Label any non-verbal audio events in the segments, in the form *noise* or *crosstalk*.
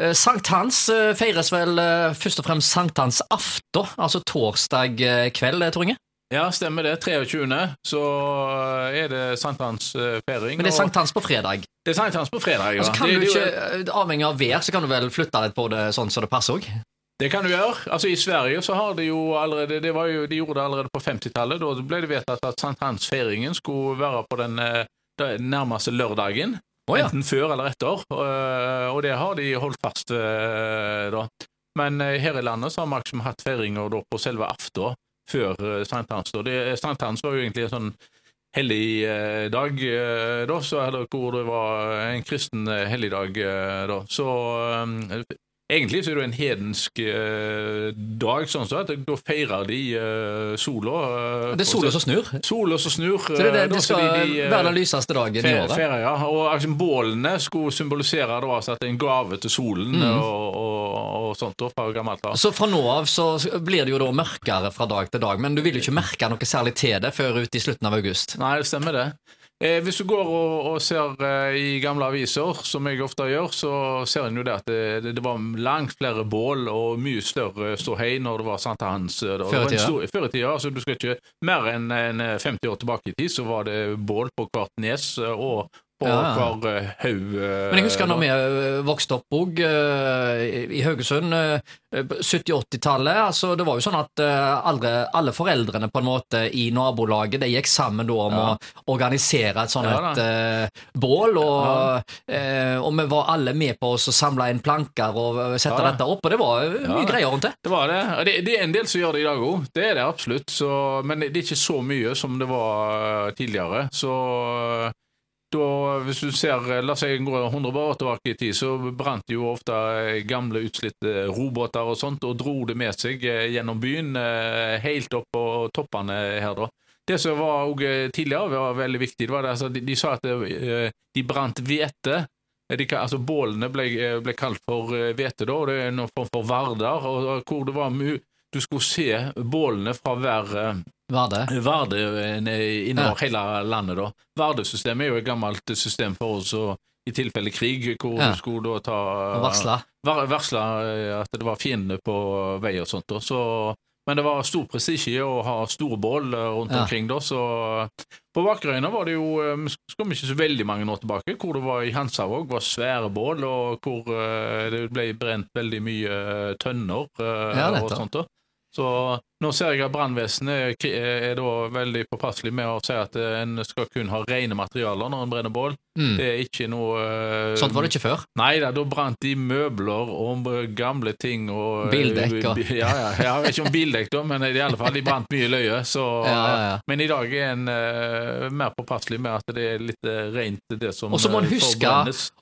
Eh, Sankthans eh, feires vel eh, først og fremst sankthansaften, altså torsdag kveld, Tor Inge? Ja, stemmer det. 23. så er det sankthansfeiring. Men det er sankthans på fredag. det er sankthans på fredag, ja. Altså kan det, du ikke, Avhengig av vær, så kan du vel flytte litt på det sånn som det passer òg? det kan du gjøre. Altså I Sverige så har de jo allerede det var jo, De gjorde det allerede på 50-tallet. Da ble det vedtatt at sankthansfeiringen skulle være på den, den nærmeste lørdagen. Å ja. Enten før eller etter. eh, Og det har de holdt fast ved, da. Men eh, her i landet så har vi liksom hatt feiringer da på selve aften før eh, sankthans. Sankthans var jo egentlig en sånn hellig eh, dag, eh, da, så, eller hvor det var en kristen eh, helligdag. eh, da. Så eh, egentlig så er det en hedensk eh, dag, sånn at Da feirer de eh, sola. eh, Det er sola som snur. Sola som snur. Så det, er det, eh, det skal de- de, eh, være den lyseste dagen i året. Feirer, ja. Og altså, bålene skulle symbolisere da, altså, at det er en gave til solen Mm. og, og, og sånt da, fra gammelt av. Så fra nå av så blir det jo da mørkere fra dag til dag, men du vil jo ikke merke noe særlig til det før ut i slutten av august. Nei, det stemmer det. Eh, hvis du går og, og ser eh, i gamle aviser, som jeg ofte gjør, så ser en jo det at det, det, var langt flere bål og mye større ståhei når det var sankthans. eh. Før i tida? Altså, du skal ikke mer enn en 50 år tilbake i tid, så var det bål på hvert nes eh, og på Ja, hver eh, haug. eh, Men jeg husker da. vi eh, vokste opp òg, i Haugesund, eh, 70-80-tallet. Altså, det var jo sånn at alle, alle foreldrene på en måte i nabolaget de gikk sammen da om Ja. å organisere et sånt Ja, et, uh, bål. Og, uh, og vi var alle med på oss å samle inn planker og sette dette opp, og det var mye greier rundt det. Det var det. Det, det er en del som gjør det i dag òg. Det er det absolutt. Så, men det er ikke så mye som det var tidligere. Så da, hvis du ser eh, La oss si går 100 år tilbake i tid, så brant jo ofte eh, gamle, utslitte robåter og sånt, og dro det med seg eh, gjennom byen, eh, helt opp på toppene her, da. Det som var også eh, tidligere var veldig viktig, det var det, altså, de, de sa at eh, de brant hvete. Altså Bålene ble, eh, ble kalt for eh, hvete, da, og det er noen form for varder, og, og hvor det var mu du skulle se bålene fra hver Varde. Var? Varde eh, innover Ja. hele landet. da. Vardesystemet er jo et gammelt system for oss og, i tilfelle krig, hvor Ja. du skulle da ta Og varsla? var, varsla eh, at det var fiender på vei og sånt. Da. Så, men det var stor prestisje å ha store bål eh, rundt Ja. omkring. da, så På Vakerøyna var det jo eh, skal vi ikke så veldig mange år tilbake, hvor det var i Hansavåg var svære bål, og hvor eh, det ble brent veldig mye eh, tønner eh, Ja, og sånt. da. Så nå ser jeg at brannvesenet er er da veldig påpasselig med å si at eh, en skal kun ha rene materialer når en brenner bål. Mm. Det er ikke noe uh, Sånt var det ikke før. Nei da, da brant de møbler og gamle ting og Bildekk og- Ja, ja, vet ikke om bildekk, da, men i alle fall, de brant mye løye. Så, *laughs* Ja, ja, ja. Men i dag er en uh, mer påpasselig med at det er litt uh, rent, det som Og så må en eh, huske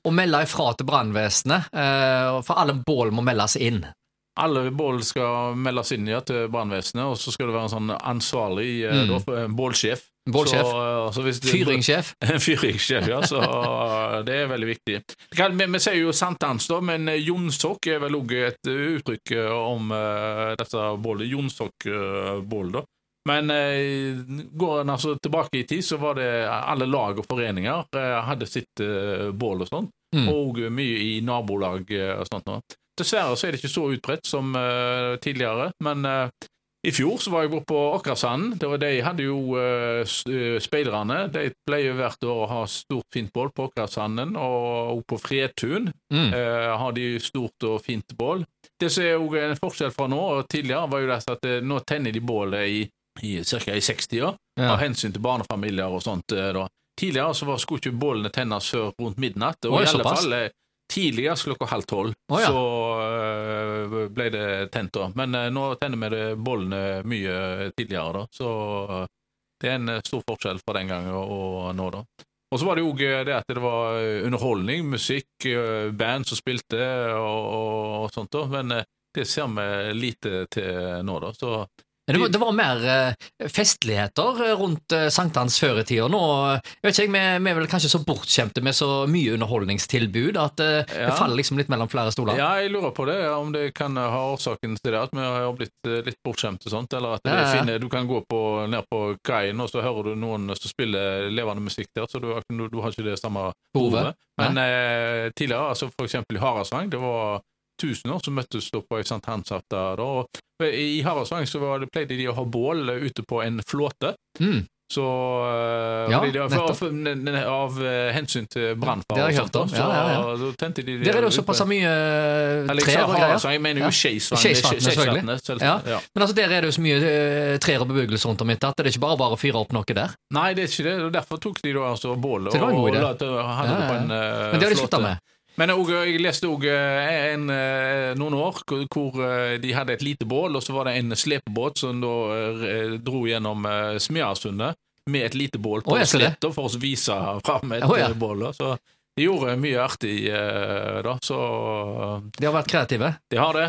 å melde ifra til brannvesenet, eh, for alle bål må meldes inn. Alle bål skal meldes inn ja, til brannvesenet, og så skal det være en sånn ansvarlig eh, Mm. da, en bålsjef. Bålsjef. Så, eh, så Fyringssjef. *laughs* Fyringssjef, ja. Så det er veldig viktig. Kan- Vi, vi sier jo sankthans, da, men Jonsok jonsokk er vel òg et eh, uttrykk eh, om uh, dette bålet. Jonsokkbål, da. Men uh, går en altså tilbake i tid, så var det alle lag og foreninger uh, hadde sitt eh, bål og sånn. Mm. Og mye i nabolag eh, og sånt. nå. Dessverre så er det ikke så utbredt som uh, tidligere, men uh, i fjor så var jeg borte på var De hadde jo uh, speiderne. De pleier hvert år å ha stort, fint bål på Åkrasanden, og, og på Fredtun Mm. har de stort og fint bål. Det som er jo en forskjell fra nå og tidligere, var jo det at nå tenner de bålet i, i ca. i 60-åra, Ja. av hensyn til barnefamilier og sånt. da. Tidligere så var, skulle ikke bålene tennes før rundt midnatt, og Oi, i alle fall tidligst klokka halv tolv. oh, ja. Så eh, ble det tent, da. Men eh, nå tenner vi det bollene mye tidligere, da. Så eh, det er en stor forskjell fra den gangen og, nå, da. Og så var det jo det at det var underholdning, musikk, band som spilte og, og, sånt, da. Men det ser vi lite til nå, da. Så det var, det var mer eh, festligheter eh, rundt eh, sankthans før i tida. Nå vet ikke vi, vi er vel kanskje så bortskjemte med så mye underholdningstilbud at Ja. det faller liksom litt mellom flere stoler. Ja, jeg lurer på det, om det kan ha årsaken til det, at vi har blitt litt bortskjemte sånt, eller at det Ja, ja, finner, du kan gå på, ned på kaien, og så hører du noen som spiller levende musikk der, så du, du har ikke det samme Behovet. Men eh, tidligere, altså for eksempel i Haraldsvang, det var tusener som møttes da på St. og i Haraldsvang så det, pleide de å ha bål eh, ute på en flåte, Mm. så eh, Ja, de, nettopp. av, av, eh, hensyn til brannfare Det og sånt, så Ja, ja, så tente de Der er det jo såpass mye Eller trær og greier. Jeg mener jo. Skeisvatnet, selvfølgelig. Men altså, der er det jo så mye eh, trær og bebyggelse rundt om etter at det er ikke bare bare å fyre opp noe der. Nei, det er ikke det. og Derfor tok de da altså bålet Så det var og det, hadde det på en uh, Men det har de slutta med. Men også, jeg leste òg eh, noen år hvor, eh, de hadde et lite bål, og så var det en slepebåt som da eh, dro gjennom Smiasundet Smeasundet med et lite bål på jeg sletta for å vise fram et oh, ja. eh, bål. Så de gjorde mye artig eh, da, så De har vært kreative. de har det.